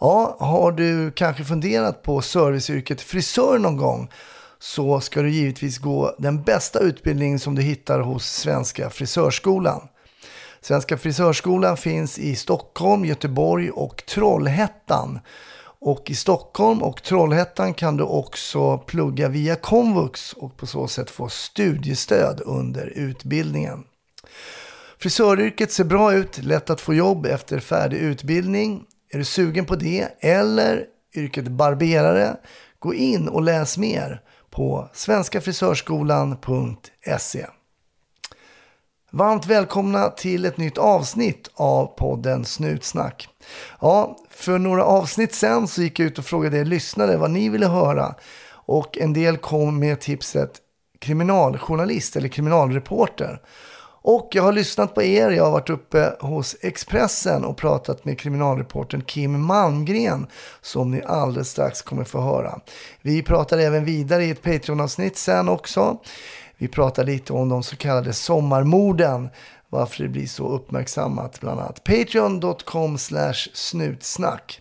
Ja, har du kanske funderat på serviceyrket frisör någon gång så ska du givetvis gå den bästa utbildning som du hittar hos Svenska Frisörskolan. Svenska Frisörskolan finns i Stockholm, Göteborg och Trollhättan. Och i Stockholm och Trollhättan kan du också plugga via komvux och på så sätt få studiestöd under utbildningen. Frisöryrket ser bra ut, lätt att få jobb efter färdig utbildning. Är du sugen på det eller yrket barberare? Gå in och läs mer på svenskafrisörskolan.se. Varmt välkomna till ett nytt avsnitt av podden Snutsnack. Ja, för några avsnitt sen så gick jag ut och frågade er lyssnare vad ni ville höra. Och en del kom med tipset kriminaljournalist eller kriminalreporter. Och jag har lyssnat på er, jag har varit uppe hos Expressen och pratat med kriminalreportern Kim Malmgren som ni alldeles strax kommer få höra. Vi pratar även vidare i ett Patreon-avsnitt sen också. Vi pratar lite om de så kallade sommarmorden, varför det blir så uppmärksammat bland annat. Patreon.com slash snutsnack.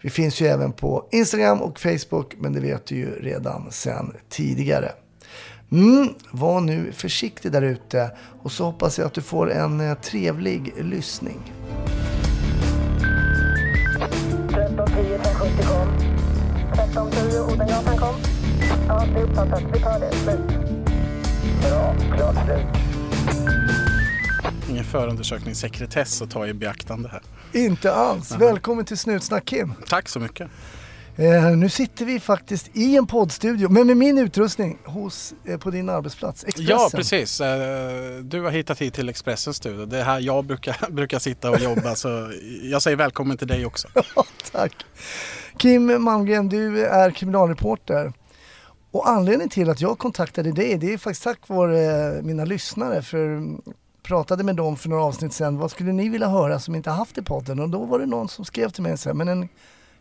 Vi finns ju även på Instagram och Facebook, men det vet du ju redan sen tidigare. Mm, var nu försiktig där ute och så hoppas jag att du får en eh, trevlig lyssning. 1310 1070 kom. 1310 Odengatan kom. Ja, det är uppfattat. Vi tar det. Slut. Bra. Klart slut. Ingen förundersökningssekretess att ta i beaktande här. Inte alls. Välkommen till Snutsnack Kim. Tack så mycket. Eh, nu sitter vi faktiskt i en poddstudio, men med min utrustning hos, eh, på din arbetsplats, Expressen. Ja, precis. Eh, Du har hittat hit till Expressens studio. Det är här jag brukar, brukar sitta och jobba. så jag säger välkommen till dig också. Tack. Kim Malmgren, du är kriminalreporter. Och anledningen till att jag kontaktade dig, det är faktiskt tack vare eh, mina lyssnare. För pratade med dem för några avsnitt sedan, vad skulle ni vilja höra som inte haft i podden? Och då var det någon som skrev till mig och sa, men en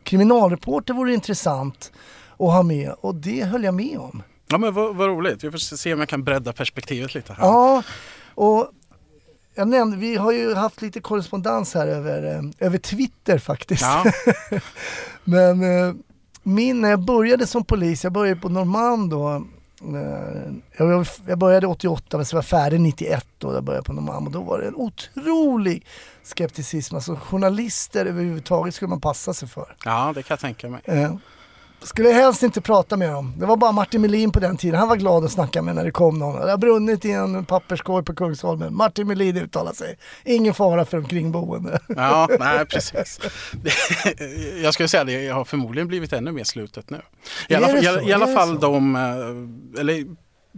kriminalreporter vore intressant att ha med. Och det höll jag med om. Ja, men vad, vad roligt. Vi får se om jag kan bredda perspektivet lite här. Ja, och jag nämnde, vi har ju haft lite korrespondens här över, eh, över Twitter faktiskt. Ja. Men eh, min, när jag började som polis, jag började på Norrmalm då. Eh, Jag, började 88 men så var jag färdig 91 då jag började på Norrmalm och då var det en otrolig skepticism. Alltså journalister överhuvudtaget skulle man passa sig för. ja, det kan jag tänka mig. Skulle jag helst inte prata med dem. Det var bara Martin Melin på den tiden. Han var glad att snacka med när det kom någon. Det har brunnit i en papperskorg på Kungsholmen. Martin Melin uttalar sig. Ingen fara för de kringboende. Ja, nej precis. Det- Jag skulle säga det, jag har förmodligen blivit ännu mer slutet nu. I alla, det i, i alla det fall de, eh, eller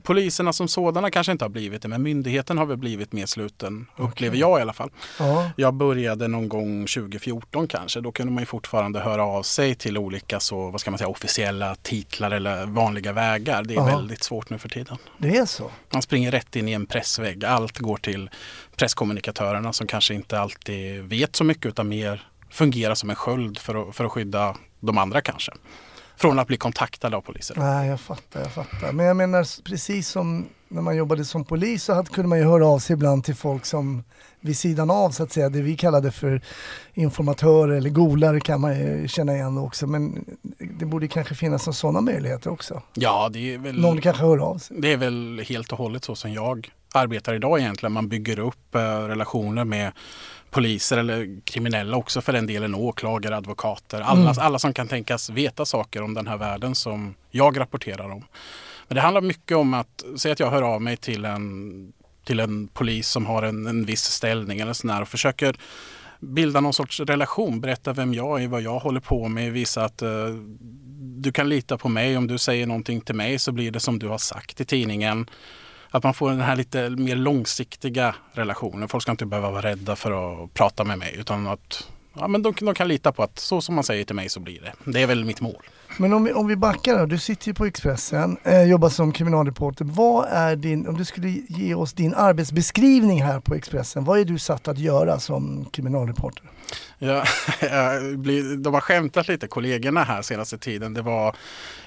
poliserna som sådana kanske inte har blivit det, men myndigheten har väl blivit mer sluten, upplever jag i alla fall. Ja, Jag började någon gång 2014 kanske. Då kunde man ju fortfarande höra av sig till olika så, vad ska man säga, officiella titlar eller vanliga vägar. Det är Ja. väldigt svårt nu för tiden. det är så. Man springer rätt in i en pressvägg. Allt går till presskommunikatörerna som kanske inte alltid vet så mycket utan mer fungerar som en sköld för att, för att skydda de andra kanske. Från att bli kontaktade av poliser. Nej, jag fattar, jag fattar. Men jag menar, precis som när man jobbade som polis så hade, kunde man ju höra av sig ibland till folk som vid sidan av så att säga, det vi kallade för informatörer eller golare kan man ju känna igen också. Men det borde kanske finnas som sådana möjligheter också. Ja, det är väl... Någon kanske hör av sig. Det är väl helt och hållet så som jag arbetar idag egentligen. Man bygger upp eh, relationer med poliser eller kriminella också för den delen, åklagare, advokater. Alla, alla som kan tänkas veta saker om den här världen som jag rapporterar om. Men det handlar mycket om att, säg att jag hör av mig till en, till en polis som har en, en viss ställning eller sådär och försöker bilda någon sorts relation, berätta vem jag är, vad jag håller på med, visa att eh, du kan lita på mig. Om du säger någonting till mig så blir det som du har sagt i tidningen. Att man får den här lite mer långsiktiga relationen. Folk ska inte behöva vara rädda för att prata med mig utan att ja, men de, de kan lita på att så som man säger till mig så blir det. Det är väl mitt mål. Men om vi, om vi backar då, du sitter ju på Expressen, eh, jobbar som kriminalreporter. Vad är din, om du skulle ge oss din arbetsbeskrivning här på Expressen, vad är du satt att göra som kriminalreporter? Ja, jag blir- de har skämtat lite, kollegorna här senaste tiden. Det var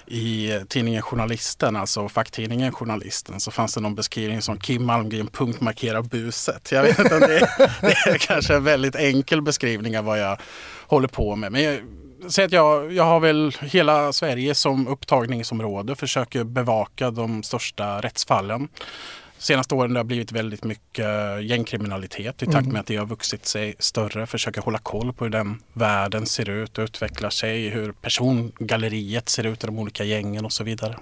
i tidningen Journalisten, alltså facktidningen Journalisten, så fanns det någon beskrivning som Kim Malmgren punktmarkerar buset. Jag vet inte det det är kanske en väldigt enkel beskrivning av vad jag håller på med. Men jag, säg att jag, jag har väl hela Sverige som upptagningsområde, försöker bevaka de största rättsfallen. Senaste åren har det blivit väldigt mycket gängkriminalitet i takt med att det har vuxit sig större. Försöker hålla koll på hur den världen ser ut och utvecklar sig. Hur persongalleriet ser ut i de olika gängen och så vidare.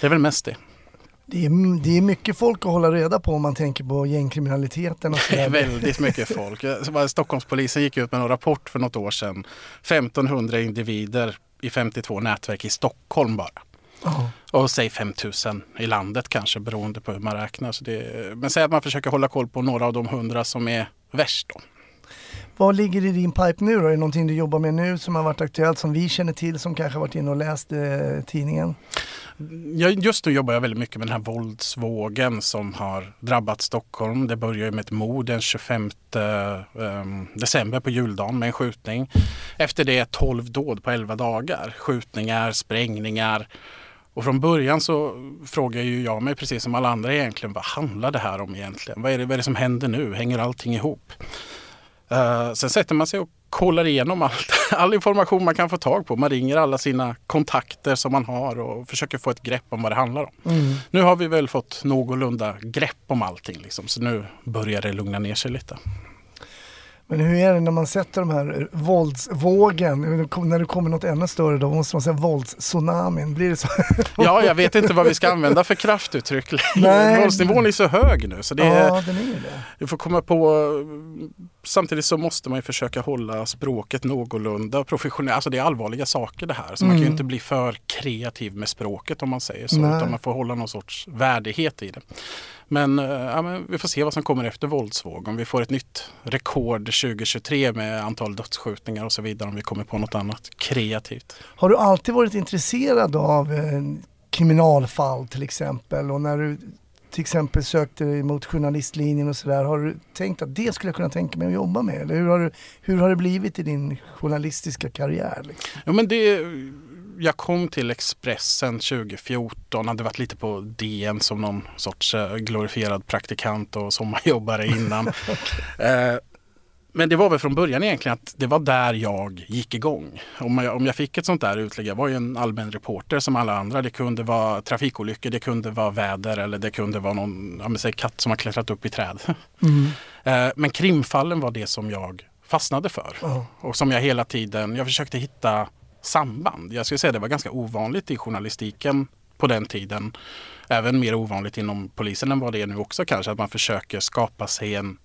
Det är väl mest det. Det är, det är mycket folk att hålla reda på om man tänker på gängkriminaliteten och Det är väldigt mycket folk. Stockholmspolisen gick ut med en rapport för något år sedan. 1500 individer i 52 nätverk i Stockholm bara. Ja. Och säg 5000 i landet kanske beroende på hur man räknar. Så det, men säg att man försöker hålla koll på några av de hundra som är värst. Då. Vad ligger i din pipe nu då? Är det någonting du jobbar med nu som har varit aktuellt som vi känner till som kanske har varit inne och läst eh, tidningen? Jag, just nu jobbar jag väldigt mycket med den här våldsvågen som har drabbat Stockholm. Det börjar ju med ett mord den 25 ehm, december på juldagen med en skjutning. Efter det 12 dåd på 11 dagar. Skjutningar, sprängningar. Och från början så frågar ju jag mig precis som alla andra egentligen, vad handlar det här om egentligen? Vad är det, vad är det som händer nu? Hänger allting ihop? Eh, sen sätter man sig och kollar igenom allt, all information man kan få tag på. Man ringer alla sina kontakter som man har och försöker få ett grepp om vad det handlar om. Nu har vi väl fått någorlunda grepp om allting liksom, så nu börjar det lugna ner sig lite. Men hur är det när man sätter de här våldsvågen, när det kommer något ännu större då måste man säga våldstsunamin, blir det så? Ja, jag vet inte vad vi ska använda för kraftuttryck längre. Våldsnivån är så hög nu så det är, Ja, den är det. vi får komma på Samtidigt så måste man ju försöka hålla språket någorlunda professionellt. Alltså det är allvarliga saker det här. Så man kan ju inte bli för kreativ med språket om man säger så. Nej. Utan man får hålla någon sorts värdighet i det. Men, eh, ja, men vi får se vad som kommer efter våldsvåg. Om vi får ett nytt rekord 2023 med antal dödsskjutningar och så vidare. Om vi kommer på något annat kreativt. Har du alltid varit intresserad av eh, kriminalfall till exempel och när du till exempel sökte dig mot journalistlinjen och sådär, har du tänkt att det skulle jag kunna tänka mig att jobba med? Eller hur har, du, hur har det blivit i din journalistiska karriär? Liksom? Ja, men det, jag kom till Expressen 2014, hade varit lite på DN som någon sorts eh, glorifierad praktikant och sommarjobbare innan. Eh, Men det var väl från början egentligen att det var där jag gick igång. Om jag, om jag fick ett sånt där utlägg, jag var ju en allmän reporter som alla andra. Det kunde vara trafikolyckor, det kunde vara väder eller det kunde vara någon ja, men säg katt som har klättrat upp i träd. Eh, Men krimfallen var det som jag fastnade för. Ja. Och som jag hela tiden, jag försökte hitta samband. Jag skulle säga det var ganska ovanligt i journalistiken på den tiden. Även mer ovanligt inom polisen än vad det är nu också kanske. Att man försöker skapa sig en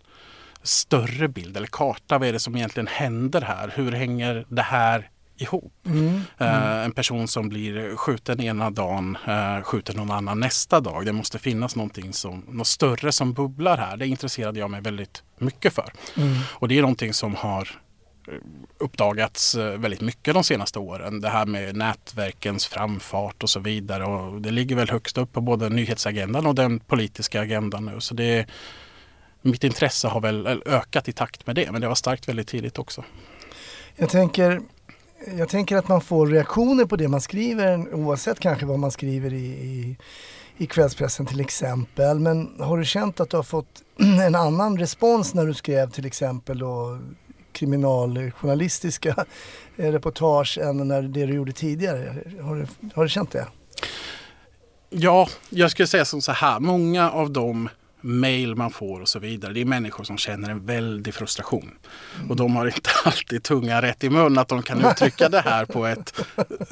större bild eller karta. Vad är det som egentligen händer här? Hur hänger det här ihop? Eh, en person som blir skjuten ena dagen eh, skjuter någon annan nästa dag. Det måste finnas någonting som, något större som bubblar här. Det intresserade jag mig väldigt mycket för. Och det är någonting som har Eh, uppdagats eh, väldigt mycket de senaste åren. Det här med nätverkens framfart och så vidare. Och det ligger väl högst upp på både nyhetsagendan och den politiska agendan nu. Så det, mitt intresse har väl eh, ökat i takt med det. Men det var starkt väldigt tidigt också. Jag tänker, jag tänker att man får reaktioner på det man skriver oavsett kanske vad man skriver i, i, i kvällspressen till exempel. Men har du känt att du har fått en annan respons när du skrev till exempel då kriminaljournalistiska eh, reportage än när det du gjorde tidigare? Har du, har du känt det? Ja, jag skulle säga som så här. Många av de mejl man får och så vidare. Det är människor som känner en väldig frustration. Och de har inte alltid tunga rätt i mun att de kan uttrycka det här på ett,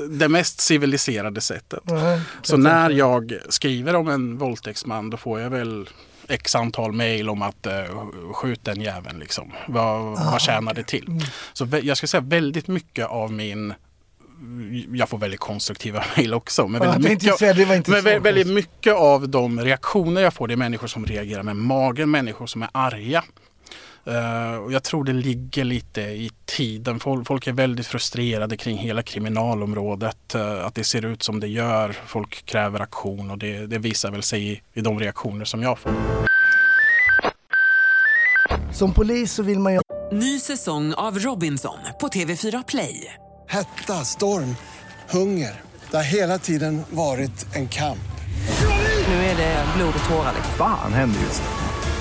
det mest civiliserade sättet. Nej, Så när jag skriver om en våldtäktsman då får jag väl x antal mejl om att uh, skjut den jäveln liksom. Vad, vad tjänar det till? Så vä- jag ska säga väldigt mycket av min jag får väldigt konstruktiva mejl också. Men jag väldigt, mycket, säga, det var inte men så vä- väldigt konstigt. mycket av de reaktioner jag får det är människor som reagerar med magen, människor som är arga. Eh, och jag tror det ligger lite i tiden. Folk, folk är väldigt frustrerade kring hela kriminalområdet. eh, att det ser ut som det gör. Folk kräver aktion och det, det visar väl sig i, i de reaktioner som jag får. Som polis så vill man ju Ny säsong av Robinson på TV4 Play. Hetta, storm, hunger. Det har hela tiden varit en kamp. Nu är det blod och tårar. liksom. Fan händer just nu.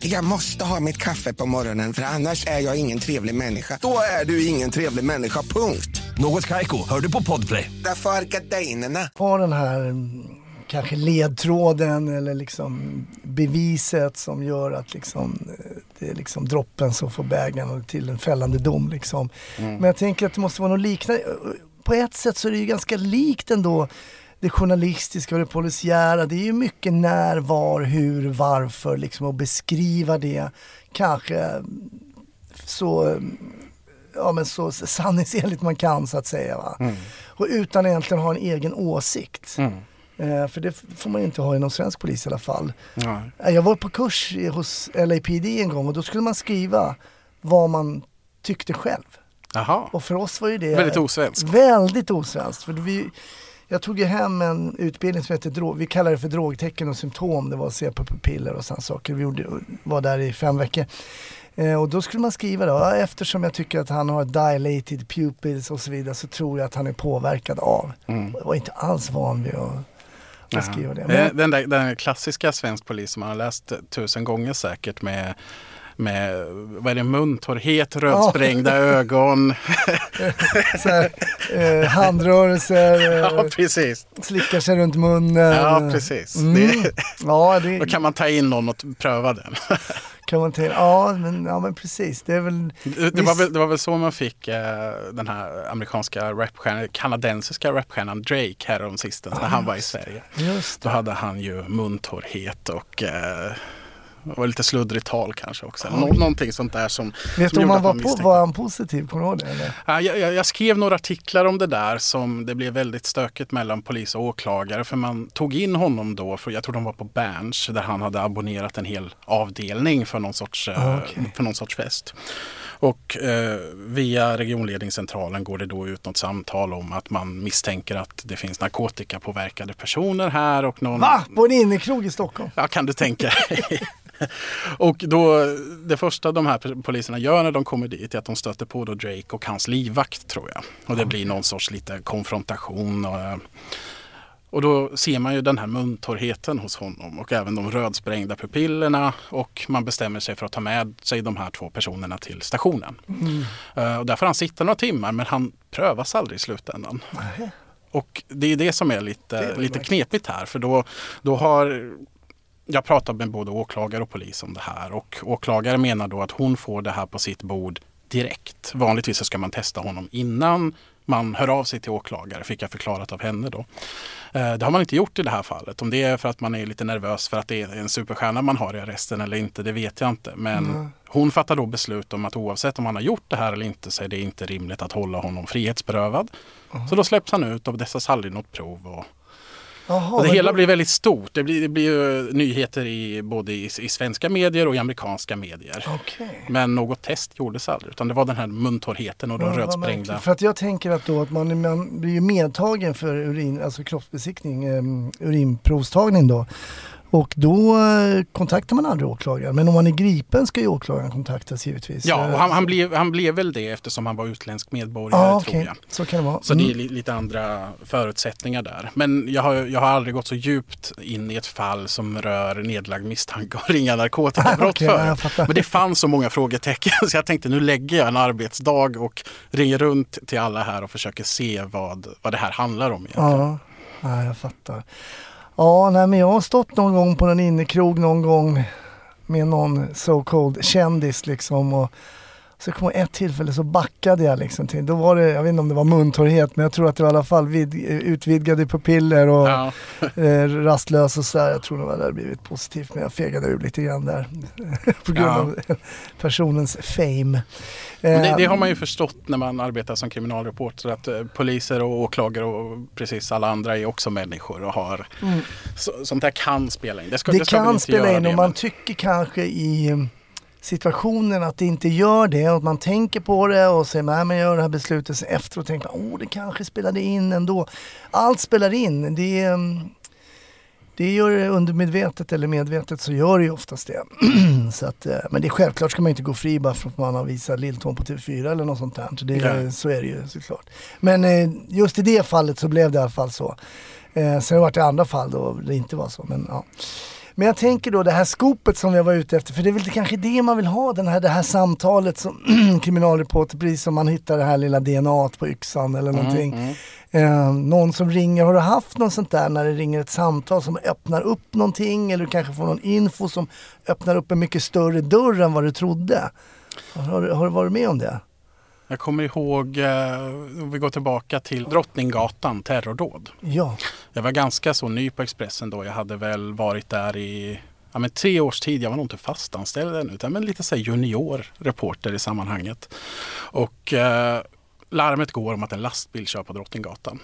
Jag måste ha mitt kaffe på morgonen för annars är jag ingen trevlig människa. Då är du ingen trevlig människa, punkt. Något Kaiko, hör du på Podplay. Därför är gardinerna. ha den här mm, kanske ledtråden eller liksom beviset som gör att liksom, eh, det är liksom droppen som får bägaren till en fällande dom. Liksom. Men jag tänker att det måste vara något liknande. På ett sätt så är det ju ganska likt ändå det journalistiska och det polisiära. Det är ju mycket när, var, hur, varför liksom och beskriva det kanske så ja, men så sanningsenligt man kan så att säga. Va? Och utan egentligen ha en egen åsikt. Eh, för det får man ju inte ha inom svensk polis i alla fall. Ja. Eh, Jag var på kurs i- hos LAPD en gång och då skulle man skriva vad man tyckte själv. Jaha, Och för oss var ju det väldigt osvenskt. Väldigt osvenskt. För vi, jag tog ju hem en utbildning som heter drog, vi kallar det för drogtecken och symptom. Det var att se på pupiller och sådana saker. Vi gjorde, var där i fem veckor. Eh, och då skulle man skriva då, "Ja, eftersom jag tycker att han har dilated pupils och så vidare så tror jag att han är påverkad av. Jag var inte alls van vid att, att skriva det. Eh, Men, Den, där, den klassiska svensk polis som man har läst tusen gånger säkert med med vad är det, muntorrhet, rödsprängda ögon. så här, eh, handrörelser, ja, eh, precis. slickar sig runt munnen. Ja, precis. Mm. Det, Ja, det då kan man ta in någon och pröva den. kan man tänka. Ja men, ja, men precis. Det är väl... Det, det, var väl, det var väl så man fick eh, den här amerikanska rapstjärnan, kanadensiska rapstjärnan Drake härom sistens när han var i Sverige. Just Då hade han ju muntorrhet och eh, var lite sluddrigt tal kanske också. Nå, någonting sånt där som Vet du om han var, på, misstänkte- var han positiv? Kommer du ihåg det? Eller? Ja, jag, jag, skrev några artiklar om det där som det blev väldigt stökigt mellan polis och åklagare. För man tog in honom då, för jag tror de var på Berns, där han hade abonnerat en hel avdelning för någon sorts, eh, Ah, okej. för någon sorts fest. Och eh, via regionledningscentralen går det då ut något samtal om att man misstänker att det finns narkotikapåverkade personer här. Och någon, Va? På en innekrog i Stockholm? Ja, kan du tänka dig. Och då, det första de här poliserna gör när de kommer dit är att de stöter på då Drake och hans livvakt tror jag. Och det blir någon sorts lite konfrontation. Och, eh, och då ser man ju den här muntorrheten hos honom och även de rödsprängda pupillerna. Och man bestämmer sig för att ta med sig de här två personerna till stationen. Eh, Och där får han sitta några timmar men han prövas aldrig i slutändan. Och det är det som är lite, lite knepigt här. För då, då har jag pratat med både åklagare och polis om det här. Och åklagare menar då att hon får det här på sitt bord direkt. Vanligtvis så ska man testa honom innan man hör av sig till åklagare, fick jag förklarat av henne då. Eh, Det har man inte gjort i det här fallet. Om det är för att man är lite nervös för att det är en superstjärna man har i arresten eller inte, det vet jag inte. Men hon fattar då beslut om att oavsett om han har gjort det här eller inte så är det inte rimligt att hålla honom frihetsberövad. Så då släpps han ut och dessas aldrig något prov. Och, Och det hela då- blir väldigt stort. Det blir, det blir ju nyheter i både i, i svenska medier och i amerikanska medier. Okej. Men något test gjordes aldrig. Utan det var den här muntorrheten och de Ja, rödsprängda. För att jag tänker att då att man, man blir medtagen för urin, alltså kroppsbesiktning, um, urinprovstagning då. Och då eh, kontaktar man aldrig åklagaren. Men om man är gripen ska ju åklagaren kontaktas givetvis. Ja, Eh, och han, han, blev, han blev väl det eftersom han var utländsk medborgare Ja, tror jag. Så kan det vara. Så det är Mm. li, lite andra förutsättningar där. Men jag har, jag har aldrig gått så djupt in i ett fall som rör nedlagd misstanke och ringa narkotikabrott Okej, för. jag fattar. Men det fanns så många frågetecken så jag tänkte nu lägger jag en arbetsdag och ringer runt till alla här och försöker se vad, vad det här handlar om. Egentligen. Ja, ja, jag fattar. Ja, nej, men jag har stått någon gång på någon innekrog någon gång med någon so called kändis liksom och så ihåg ett tillfälle så backade jag liksom till, då var det, jag vet inte om det var muntorrhet, men jag tror att det var i alla fall vid, utvidgade pupiller och Ja. eh, rastlös och sådär. Jag tror nog att det hade blivit positivt, men jag fegade ur lite grann där. på grund Ja. av personens fame. Det, det har man ju förstått när man arbetar som kriminalreporter att eh, poliser och åklagare och precis alla andra är också människor och har så, sånt där kan spela in. Det, ska, Mm. det, ska kan spela in det, och man men- tycker kanske i situationen att det inte gör det och att man tänker på det och säger nej men jag gör det här beslutet så efteråt tänker man oh det kanske spelade in ändå. Allt spelar in. Det, mm, det gör det undermedvetet eller medvetet så gör det ju oftast det. så att, eh, men det är självklart ska man inte gå fri bara för att man har visat Lilltån på TV4 eller något sånt där. Så, det, Nej. så är det ju såklart. Men eh, just i det fallet så blev det i alla fall så. Eh, sen har det varit i andra fall då det inte var så. Men, ja. Men jag tänker då det här skopet som jag var ute efter, för det är väl kanske det man vill ha, den här, det här samtalet som kriminalreporter, precis som man hittar det här lilla DNA på yxan eller någonting. Eh, någon som ringer, har du haft något sånt där när det ringer ett samtal som öppnar upp någonting eller du kanske får någon info som öppnar upp en mycket större dörr än vad du trodde? Har, du- har du varit med om det? Jag kommer ihåg, eh, om vi går tillbaka till Drottninggatan, terrordåd. Ja. Jag var ganska så ny på Expressen då. Jag hade väl varit där i ja, men tre års tid. Jag var nog inte fastanställd ännu, utan men lite så här junior reporter i sammanhanget. Och eh, larmet går om att en lastbil kör på Drottninggatan.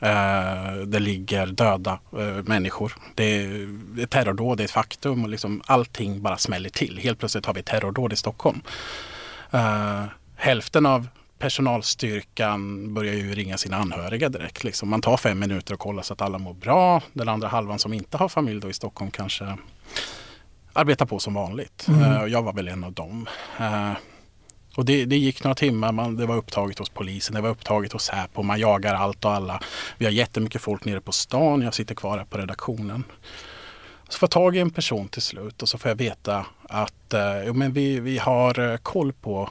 Eh, det ligger döda eh, människor. Det är ett terrordåd, det är ett faktum och liksom allting bara smäller till. Helt plötsligt har vi ett terrordåd i Stockholm. Eh, hälften av personalstyrkan börjar ju ringa sina anhöriga direkt. Liksom. Man tar fem minuter och kollar så att alla mår bra. Den andra halvan som inte har familj då i Stockholm kanske arbetar på som vanligt. Eh, och jag var väl en av dem. Eh, och det, det gick några timmar, man, det var upptaget hos polisen, det var upptaget hos Säpo, man jagar allt och alla. Vi har jättemycket folk nere på stan, jag sitter kvar här på redaktionen. Så får jag tag i en person till slut och så får jag veta att eh, jo, men vi, vi har eh, koll på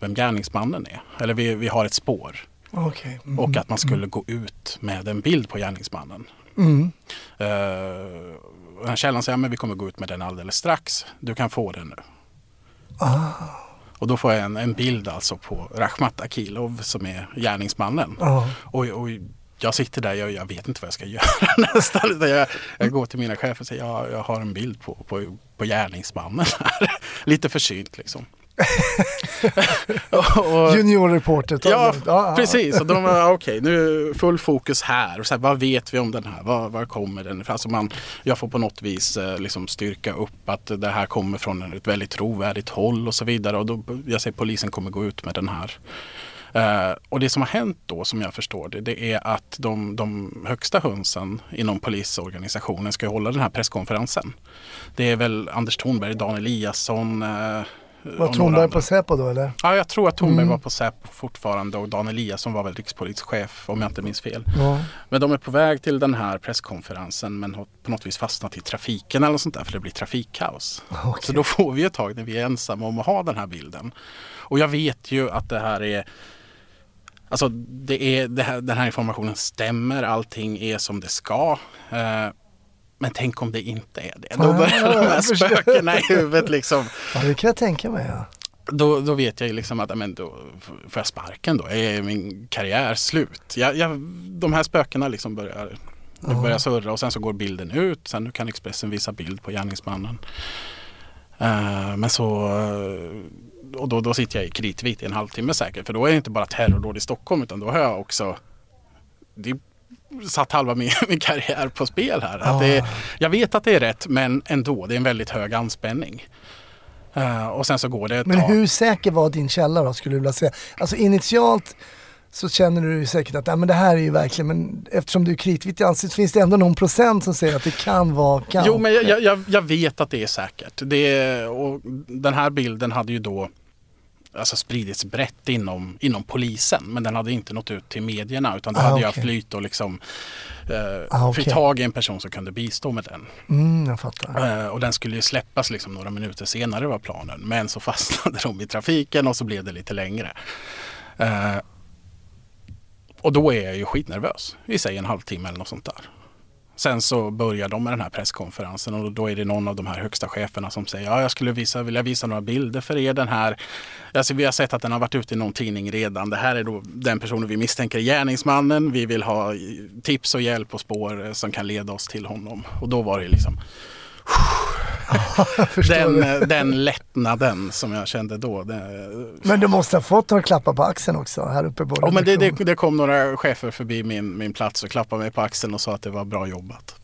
vem gärningsmannen är. Eller vi, vi har ett spår. Okej. Mm. Och att man skulle gå ut med en bild på gärningsmannen. Mm. Uh, källan säger att vi kommer gå ut med den alldeles strax. Du kan få den nu. Ah. Och då får jag en, en bild alltså på Rakhmat Akilov som är gärningsmannen. Ja. Och, och jag sitter där, jag, jag vet inte vad jag ska göra nästan. Jag, jag går till mina chefer och säger jag, jag har en bild på, på, på gärningsmannen. Lite försynt liksom. Och, Juniorreporter. Ja, ja. precis. Och de var okej, nu full fokus här. Och så här, vad vet vi om den här? Var, var kommer den ifrån? Alltså man, jag får på något vis eh, liksom styrka upp att det här kommer från ett väldigt trovärdigt håll och så vidare. Och då, jag säger polisen kommer gå ut med den här. Eh, och det som har hänt då som jag förstår det, det är att de, de högsta hönsen inom polisorganisationen ska hålla den här presskonferensen. Det är väl Anders Thornberg, Dan Eliasson. Eh, Var och några Thornberg på Säpo då eller? Ja, jag tror att Thornberg Mm. var på Säpo fortfarande och Dan Eliasson var väl rikspolischef om jag inte minns fel. Ja. Men de är på väg till den här presskonferensen men har på något vis fastnat i trafiken eller något sånt där för det blir trafikkaos. Okej. Så då får vi ett tag när vi är ensamma om att ha den här bilden. Och jag vet ju att det här är Alltså det är, det här, den här informationen stämmer, allting är som det ska. Eh, men tänk om det inte är det. Då börjar de här spökena i huvudet liksom. ja, det kan jag tänka mig. Ja. Då, då vet jag ju liksom att men då får jag sparken då. Är min karriär slut? Jag, jag, de här spökena liksom börjar, de börjar surra och sen så går bilden ut. Sen nu kan Expressen visa bild på gärningsmannen. Eh, men så och då, då sitter jag i kritvit i en halvtimme säkert. För då är det inte bara terrordåd i Stockholm utan då har jag också det satt halva min, min karriär på spel här. Att det, är- jag vet att det är rätt men ändå, det är en väldigt hög anspänning. Eh, och sen så går det ett Men tag. hur säker var din källa då skulle du vilja säga? Alltså initialt så känner du säkert att men det här är ju verkligen, men eftersom du är kritvit i ansiktet finns det ändå någon procent som säger att det kan vara kan. Jo, men jag, jag, jag vet att det är säkert. Det, och den här bilden hade ju då alltså spridits brett inom, inom polisen. Men den hade inte nått ut till medierna utan då Ah, hade jag okej. flytt och liksom eh, Ah, fick okej. tag i en person som kunde bistå med den. Mm, jag fattar. Eh, och den skulle ju släppas liksom några minuter senare var planen. Men så fastnade de i trafiken och så blev det lite längre. Eh, och då är jag ju skitnervös. Vi säger en halvtimme eller något sånt där. Sen så börjar de med den här presskonferensen och då är det någon av de här högsta cheferna som säger ja, jag skulle visa, vilja visa några bilder för er. Den här, alltså, vi har sett att den har varit ute i någon tidning redan. Det här är då den personen vi misstänker är gärningsmannen. Vi vill ha tips och hjälp och spår som kan leda oss till honom. Och då var det liksom den, eh, den lättnaden som jag kände då. Det, Men du måste ha fått några klappar på axeln också här uppe på Ja, men det, det, det kom några chefer förbi min, min plats och klappade mig på axeln och sa att det var bra jobbat.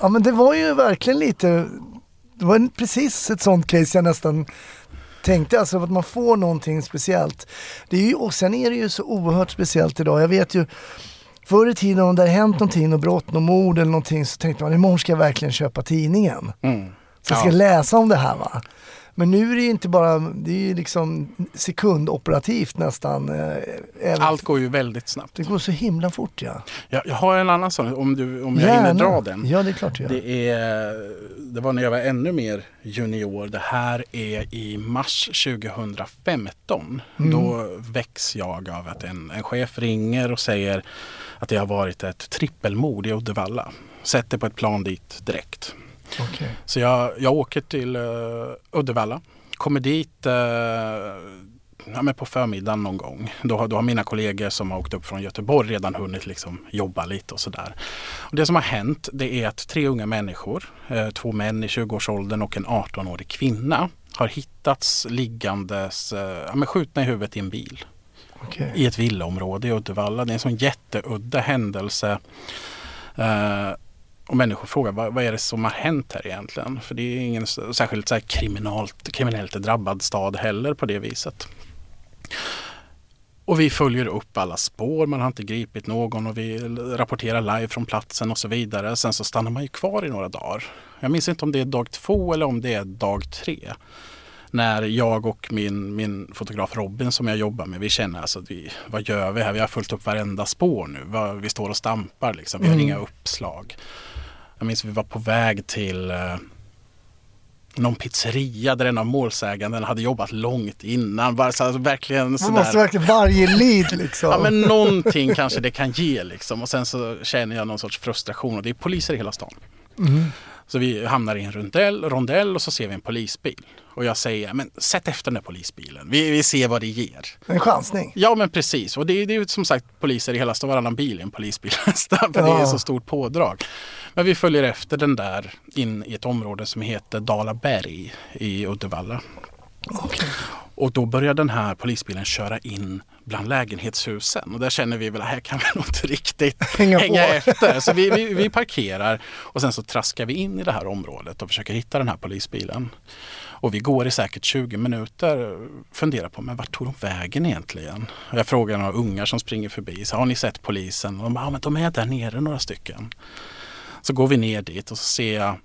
Ja men det var ju verkligen lite, det var precis ett sånt case jag nästan tänkte, alltså att man får någonting speciellt. Det är ju, och sen är det ju så oerhört speciellt idag. Jag vet ju Förr i tiden om det hade hänt någonting, något brott, något mord eller någonting så tänkte man imorgon ska jag verkligen köpa tidningen. mm. Så jag ska Ja. läsa om det här va. Men nu är det ju inte bara, det är ju liksom sekundoperativt nästan. eh, även- Allt går ju väldigt snabbt. Det går så himla fort ja. Jag, jag har en annan sån, om, du, om jag hinner dra den. Ja det är klart gör. Det, är, det var när jag var ännu mer junior. Det här är i mars 2015. Mm. Då väcks jag av att en, en chef ringer och säger att det har varit ett trippelmord i Uddevalla. Sätter på ett plan dit direkt. Okej. Så jag, jag åker till uh, Uddevalla. Kommer dit uh, ja, men på förmiddagen någon gång. Då, har- då har mina kollegor som har åkt upp från Göteborg redan hunnit liksom jobba lite och sådär. Och det som har hänt det är att tre unga människor, eh, två män i 20-årsåldern och en 18-årig kvinna har hittats liggandes eh, ja, skjutna i huvudet i en bil okay. i ett villaområde i Uddevalla. Det är en sån jätteudda händelse. Eh, och människor frågar vad, vad är det som har hänt här egentligen? För det är ingen särskilt så här kriminalt, kriminellt drabbad stad heller på det viset. Och vi följer upp alla spår, man har inte gripit någon och vi rapporterar live från platsen och så vidare. Sen så stannar man ju kvar i några dagar. Jag minns inte om det är dag två eller om det är dag tre. När jag och min, min fotograf Robin som jag jobbar med, vi känner alltså att vi, vad gör vi här? Vi har följt upp varenda spår nu. Vi står och stampar liksom. Vi har Mm. inga uppslag. Jag minns vi var på väg till eh, någon pizzeria där en av målsäganden hade jobbat långt innan. Bara så här, verkligen Man sådär. måste verkligen varje lead liksom. Ja men någonting kanske det kan ge liksom. Och sen så känner jag någon sorts frustration och det är poliser i hela stan. Mm. Så vi hamnar i en rondell, rondell och så ser vi en polisbil. Och jag säger, men sätt efter den där polisbilen. Vi, vi ser vad det ger. En chansning. Ja men precis. Och det, är- det är ju som sagt poliser i hela. Varannan bil är en polisbil nästan. För det är Ja. så stort pådrag. Men vi följer efter den där in i ett område som heter Dalaberg i Uddevalla. Och då börjar den här polisbilen köra in bland lägenhetshusen. Och där känner vi väl att här kan vi nog inte riktigt Hänga hänga, efter. Så vi, vi, vi parkerar och sen så traskar vi in i det här området och försöker hitta den här polisbilen. Och vi går i säkert 20 minuter funderar på men vart tog de vägen egentligen? Och jag frågar några ungar som springer förbi. Så, har ni sett polisen? Och de bara, ja, men de är där nere några stycken. Så går vi ner dit och så ser jag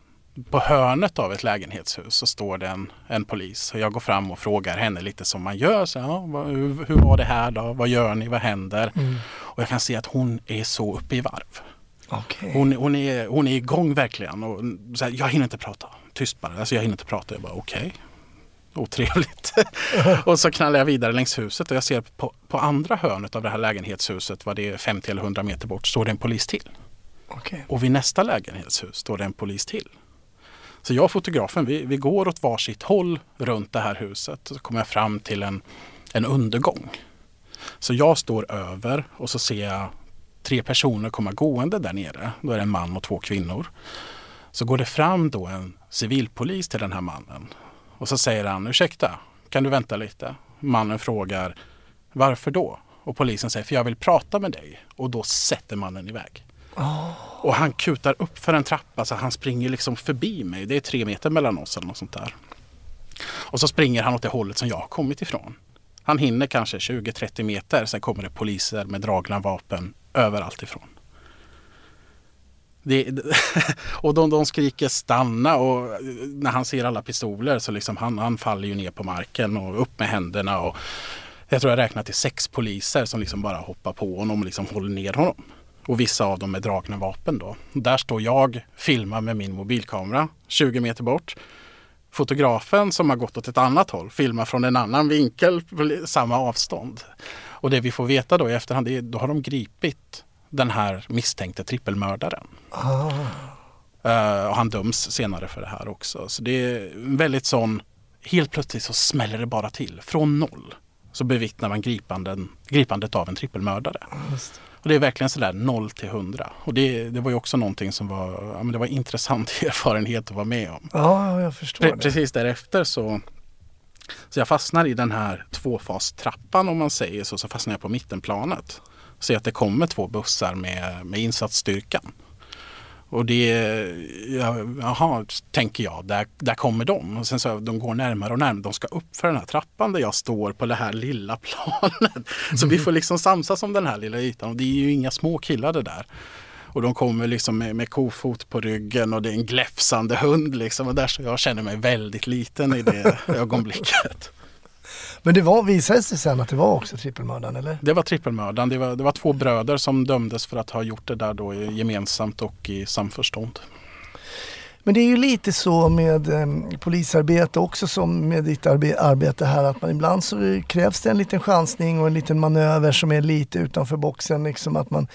på hörnet av ett lägenhetshus så står det en, en polis. Och jag går fram och frågar henne lite som man gör. Så, ja, vad, hur, hur var det här då? Vad gör ni? Vad händer? Och jag kan se att hon är så uppe i varv. Okej. Hon, hon, är, hon är igång verkligen. Och så här, jag hinner inte prata. Tyst bara. Alltså, jag hinner inte prata. Jag bara okej. Otrevligt. och så knallar jag vidare längs huset och jag ser på, på andra hörnet av det här lägenhetshuset, vad det är 50 eller 100 meter bort, står det en polis till. Okej. Och vid nästa lägenhetshus står det en polis till. Så jag och fotografen, vi, vi går åt varsitt håll runt det här huset. Så kommer jag fram till en, en undergång. Så jag står över och så ser jag tre personer komma gående där nere. Då är det en man och två kvinnor. Så går det fram då en civilpolis till den här mannen. Och så säger han, ursäkta, kan du vänta lite? Mannen frågar, varför då? Och polisen säger, för jag vill prata med dig. Och då sätter mannen iväg. Och han kutar upp för en trappa så han springer liksom förbi mig. Det är tre meter mellan oss eller något sånt där. Och så springer han åt det hållet som jag har kommit ifrån. Han hinner kanske 20-30 meter, sen kommer det poliser med dragna vapen överallt ifrån. Det, och de, de skriker stanna och när han ser alla pistoler så liksom han, han faller ju ner på marken och upp med händerna. Och jag tror jag räknar till sex poliser som liksom bara hoppar på honom och liksom håller ner honom. Och vissa av dem med dragna vapen då. Där står jag, filmar med min mobilkamera 20 meter bort. Fotografen som har gått åt ett annat håll filmar från en annan vinkel på samma avstånd. Och det vi får veta då i efterhand, är, då har de gripit den här misstänkte trippelmördaren. Ah. Och han döms senare för det här också. Så det är väldigt sån, helt plötsligt så smäller det bara till. Från noll så bevittnar man gripanden, gripandet av en trippelmördare. Och det är verkligen sådär 0 till 100. Och det, det var ju också någonting som var, ja, men det var intressant erfarenhet att vara med om. Ja, jag förstår Pre- precis därefter så så jag fastnar i den här tvåfastrappan om man säger så, så fastnar jag på mittenplanet. Ser att det kommer två bussar med, med insatsstyrkan. Och det, ja, jaha, tänker jag, där, där kommer de. Och sen så de går närmare och närmare. De ska upp för den här trappan där jag står på det här lilla planet. Så vi får liksom samsas om den här lilla ytan. Och det är ju inga små killar det där. Och de kommer liksom med, med kofot på ryggen och det är en gläfsande hund liksom. Och där så jag känner mig väldigt liten i det ögonblicket. Men det var, visade sig sen att det var också trippelmördaren, eller? Det var trippelmördaren. Det var, det var två bröder som dömdes för att ha gjort det där då gemensamt och i samförstånd. Men det är ju lite så med eh, polisarbete också som med ditt arbe- arbete här att man ibland så krävs det en liten chansning och en liten manöver som är lite utanför boxen. Liksom att man,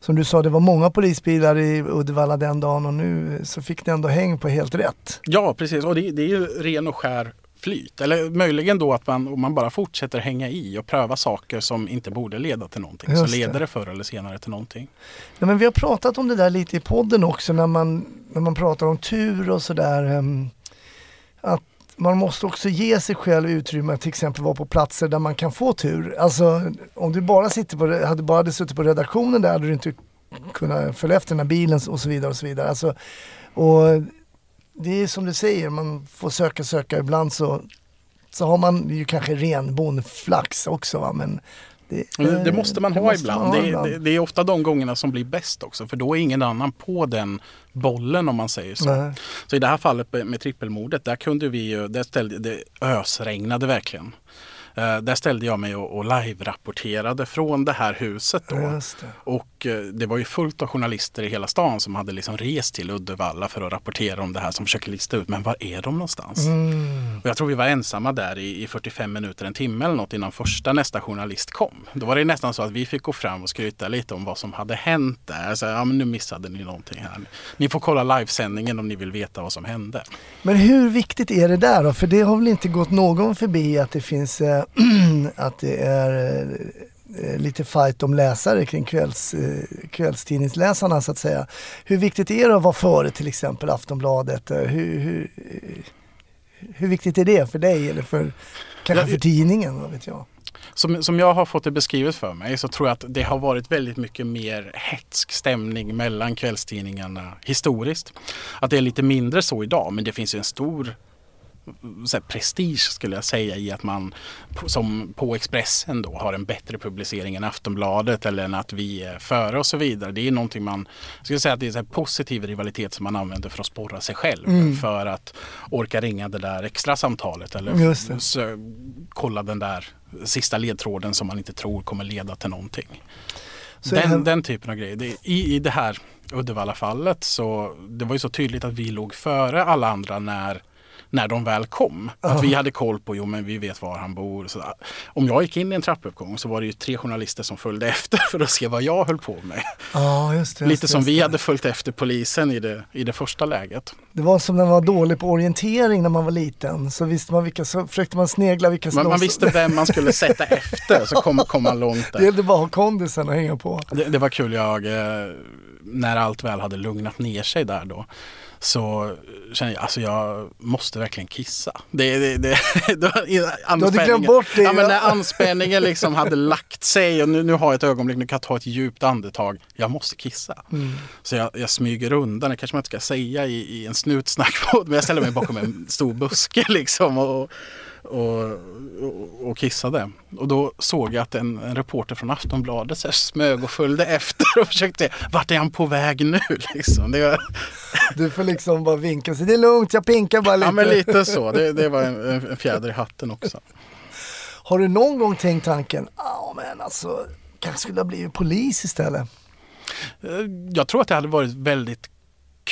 som du sa, det var många polisbilar i Uddevalla den dagen och nu så fick det ändå häng på helt rätt. Ja, precis. Och det, det är ju ren och skär flyt. Eller möjligen då att man, om man bara fortsätter hänga i och pröva saker som inte borde leda till någonting. Just så leder det. det förr eller senare till någonting. Ja, men vi har pratat om det där lite i podden också när man, när man pratar om tur och sådär. ehm, Att man måste också ge sig själv utrymme till exempel vara på platser där man kan få tur. Alltså om du bara sitter på, hade bara hade suttit på redaktionen där hade du inte kunnat följa efter den här bilen och så vidare och så vidare. Alltså, och det är som du säger, man får söka, söka. Ibland så, så har man ju kanske ren bondflax också va? men det, Men Det måste man det ha måste ibland. man ha det, ibland. Det, det är ofta de gångerna som blir bäst också. För då är ingen annan på den bollen om man säger så. Nej. Så i det här fallet med, med trippelmordet, där kunde vi ju, där ställde, det ösregnade verkligen. Eh, där ställde jag mig och, och live-rapporterade från det här huset då. Det. Och eh, det var ju fullt av journalister i hela stan som hade liksom rest till Uddevalla för att rapportera om det här som försöker lista ut, men var är de någonstans? Mm. Och jag tror vi var ensamma där i, i 45 minuter, en timme eller något innan första nästa journalist kom. Då var det nästan så att vi fick gå fram och skryta lite om vad som hade hänt där. Så, ja, men nu missade ni någonting här. Ni får kolla livesändningen om ni vill veta vad som hände. Men hur viktigt är det där då? För det har väl inte gått någon förbi att det finns eh, att det är eh, lite fight om läsare kring kvälls, eh, kvällstidningsläsarna så att säga. Hur viktigt är det att vara före till exempel Aftonbladet? Eh, Hur, hur, hur viktigt är det för dig eller för kanske för tidningen? Vad vet jag? Som, som jag har fått det beskrivet för mig så tror jag att det har varit väldigt mycket mer hetsk stämning mellan kvällstidningarna historiskt. Att det är lite mindre så idag men det finns ju en stor så här, prestige skulle jag säga i att man som på Expressen då har en bättre publicering än Aftonbladet eller än att vi är före och så vidare. Det är någonting man, jag skulle säga att det är en positiv rivalitet som man använder för att sporra sig själv. Mm. För att orka ringa det där extra samtalet eller så, kolla den där sista ledtråden som man inte tror kommer leda till någonting. Den, är- den typen av grejer. Det, i, I det här Uddevalla-fallet så det var ju så tydligt att vi låg före alla andra när när de väl kom. Att vi hade koll på, jo men vi vet var han bor. Så, om jag gick in i en trappuppgång så var det ju tre journalister som följde efter för att se vad jag höll på med. Ja, just det. Lite just det, som just vi det. hade följt efter polisen i det, i det första läget. Det var som när man var dålig på orientering när man var liten. Så visste man vilka, så försökte man snegla vilka Man, man slåss- visste vem man skulle sätta efter så kom, kom man långt Det där. gällde bara att ha kondisen och hänga på. Det, det var kul, jag, eh, när allt väl hade lugnat ner sig där då så kände jag, alltså jag måste verkligen kissa. Det, det, det, anspänningen- bort det, Ja, men när anspänningen liksom hade lagt sig och nu, nu har jag ett ögonblick, nu kan jag ta ett djupt andetag. Jag måste kissa. Mm. Så jag, jag smyger undan, det kanske man inte ska säga i, i en snutsnackpodd, men jag ställer mig bakom en stor buske liksom och, och, och, och kissade. Och då såg jag att en, en reporter från Aftonbladet så smög och följde efter och försökte, vart är han på väg nu liksom? Det var, Du får liksom bara vinka. Så det är lugnt, jag pinkar bara lite. ja men lite så, det, det var en, en fjäder i hatten också. Har du någon gång tänkt tanken, ja men alltså, kanske skulle ha blivit polis istället? Eh, Jag tror att det hade varit väldigt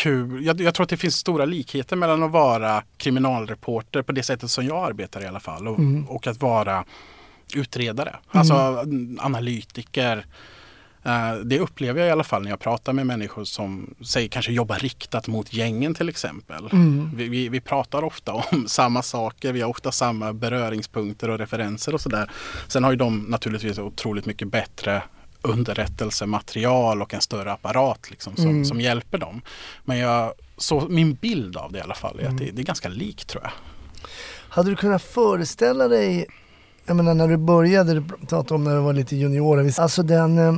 kul. Jag, jag tror att det finns stora likheter mellan att vara kriminalreporter på det sättet som jag arbetar i alla fall och, och att vara utredare. Alltså mm, analytiker. Eh, Det upplever jag i alla fall när jag pratar med människor som säger kanske jobbar riktat mot gängen till exempel. Vi, vi, vi pratar ofta om samma saker, vi har ofta samma beröringspunkter och referenser och sådär. Sen har ju de naturligtvis otroligt mycket bättre underrättelsematerial och en större apparat liksom, som, som hjälper dem. Men jag, så min bild av det i alla fall är att det, det är ganska likt tror jag. Hade du kunnat föreställa dig, jag menar när du började, du pratade om när du var lite junior, alltså den, eh,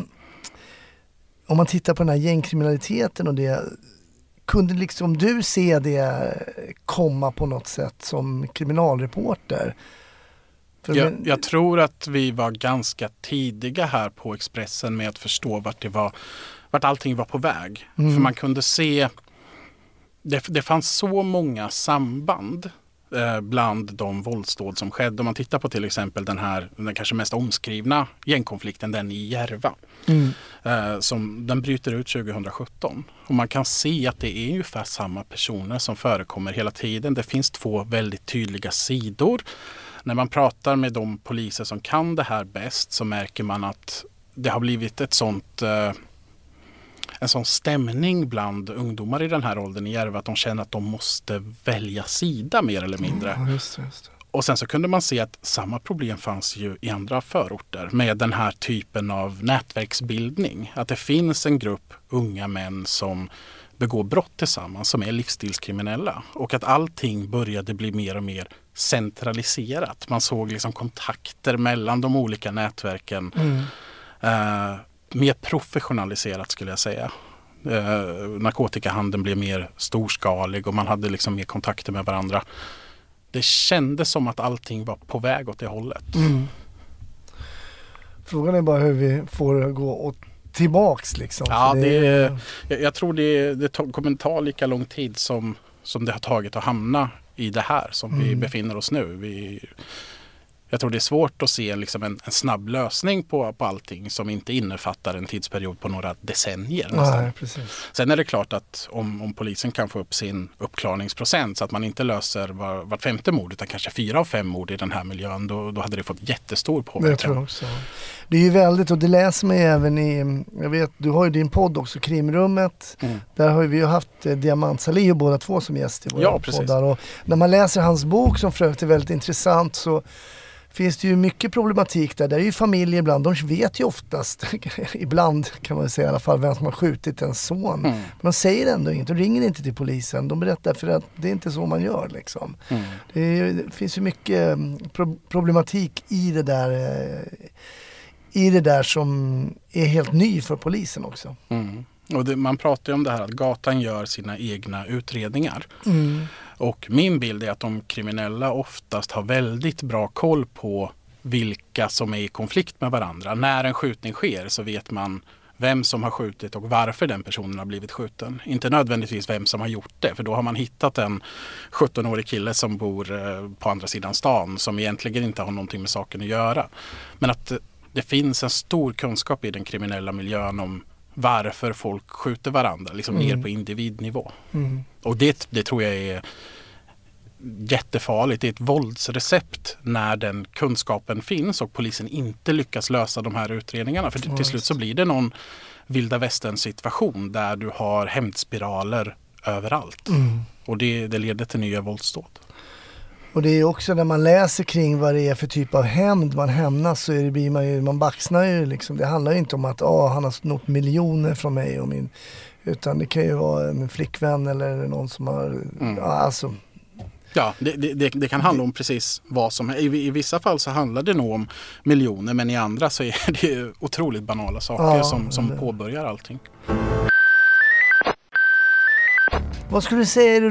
om man tittar på den här gängkriminaliteten och det, kunde liksom du se det komma på något sätt som kriminalreporter? Jag, men- jag tror att vi var ganska tidiga här på Expressen med att förstå vart, det var, vart allting var på väg. Mm. För man kunde se, det, det fanns så många samband eh, bland de våldsdåd som skedde. Om man tittar på till exempel den här, den kanske mest omskrivna gängkonflikten, den i Järva. Mm. Eh, som, den bryter ut 2017. Och man kan se att det är ungefär samma personer som förekommer hela tiden. Det finns två väldigt tydliga sidor. När man pratar med de poliser som kan det här bäst så märker man att det har blivit ett sånt eh, en sån stämning bland ungdomar i den här åldern i Järva att de känner att de måste välja sida mer eller mindre. Ja, just just. Och sen så kunde man se att samma problem fanns ju i andra förorter med den här typen av nätverksbildning. Att det finns en grupp unga män som begår brott tillsammans som är livsstilskriminella. Och att allting började bli mer och mer centraliserat. Man såg liksom kontakter mellan de olika nätverken. Eh, mer professionaliserat skulle jag säga. Eh, narkotikahandeln blev mer storskalig och man hade liksom mer kontakter med varandra. Det kändes som att allting var på väg åt det hållet. Frågan är bara hur vi får gå åt tillbaks liksom. Ja, det är, jag, jag tror det, det kommer ta lika lång tid som, som det har tagit att hamna i det här som vi Mm. befinner oss nu. Vi, jag tror det är svårt att se liksom en, en snabb lösning på, på allting som inte innefattar en tidsperiod på några decennier. Nej. Sen är det klart att om, om polisen kan få upp sin uppklarningsprocent så att man inte löser var, vart femte mord utan kanske fyra av fem mord i den här miljön då, då hade det fått jättestor påverkan. tror jag också. Det är ju väldigt, och det läser man ju även i, jag vet, du har ju din podd också, Krimrummet. Mm. Där har vi ju haft eh, Diamant Salihu båda två som gäst i våra Ja, poddar. Och när man läser hans bok som för övrigt är väldigt intressant så finns det ju mycket problematik där. Där är ju familjer ibland, de vet ju oftast, ibland kan man säga i alla fall, vem som har skjutit en son. Mm. Men de säger ändå inget, de ringer inte till polisen. De berättar för att det är inte så man gör liksom. Mm. Det, är, det finns ju mycket mm, pro- problematik i det där eh, i det där som är helt ny för polisen också. Mm. Och det, man pratar ju om det här att gatan gör sina egna utredningar. Och min bild är att de kriminella oftast har väldigt bra koll på vilka som är i konflikt med varandra. När en skjutning sker så vet man vem som har skjutit och varför den personen har blivit skjuten. Inte nödvändigtvis vem som har gjort det, för då har man hittat en 17-årig kille som bor eh, på andra sidan stan som egentligen inte har någonting med saken att göra. Men att det finns en stor kunskap i den kriminella miljön om varför folk skjuter varandra, liksom ner på individnivå. Och det, det tror jag är jättefarligt. Det är ett våldsrecept när den kunskapen finns och polisen inte lyckas lösa de här utredningarna. För till, till slut så blir det någon vilda västern situation där du har hämndspiraler överallt. Och det, det leder till nya våldsdåd. Och det är också när man läser kring vad det är för typ av hämnd man hämnas så är det, blir man ju, man baxnar ju liksom. Det handlar ju inte om att ah, han har snott miljoner från mig och min utan det kan ju vara en flickvän eller någon som har, ja, alltså Ja, det, det, det, kan handla om precis vad som helst. I, I vissa fall så handlar det nog om miljoner men i andra så är det otroligt banala saker Ja, som, som påbörjar allting. vad skulle du säga är det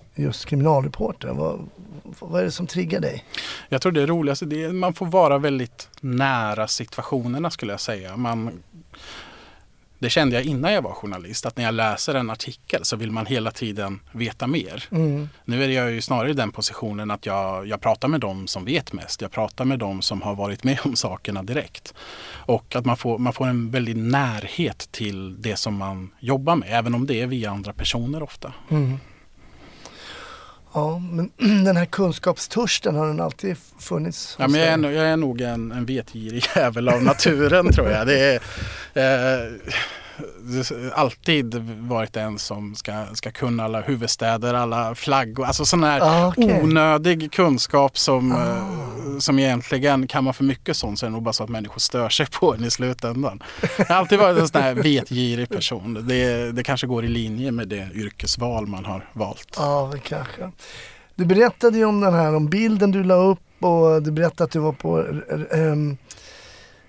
just kriminalreporter? Vad, vad är det som triggar dig? Jag tror det roligaste det är att man får vara väldigt nära situationerna skulle jag säga. Man, det kände jag innan jag var journalist att när jag läser en artikel så vill man hela tiden veta mer. Mm. Nu är jag ju snarare i den positionen att jag, jag pratar med dem som vet mest. Jag pratar med dem som har varit med om sakerna direkt. Och att man får, man får en väldig närhet till det som man jobbar med, även om det är via andra personer ofta. Mm. Ja, men den här kunskapstörsten har den alltid funnits Ja, men jag, är, jag är nog en, en vetgirig jävel av naturen tror jag. Det är, eh, alltid varit en som ska, ska kunna alla huvudstäder, alla flaggor. Alltså sån här Ah, okej. onödig kunskap som, eh, som egentligen kan man för mycket sånt så är det nog bara så att människor stör sig på en i slutändan. Jag har alltid varit en sån här vetgirig person. Det, det kanske går i linje med det yrkesval man har valt. Ja, det kanske. Du berättade ju om den här, om bilden du la upp och du berättade att du var på ehm,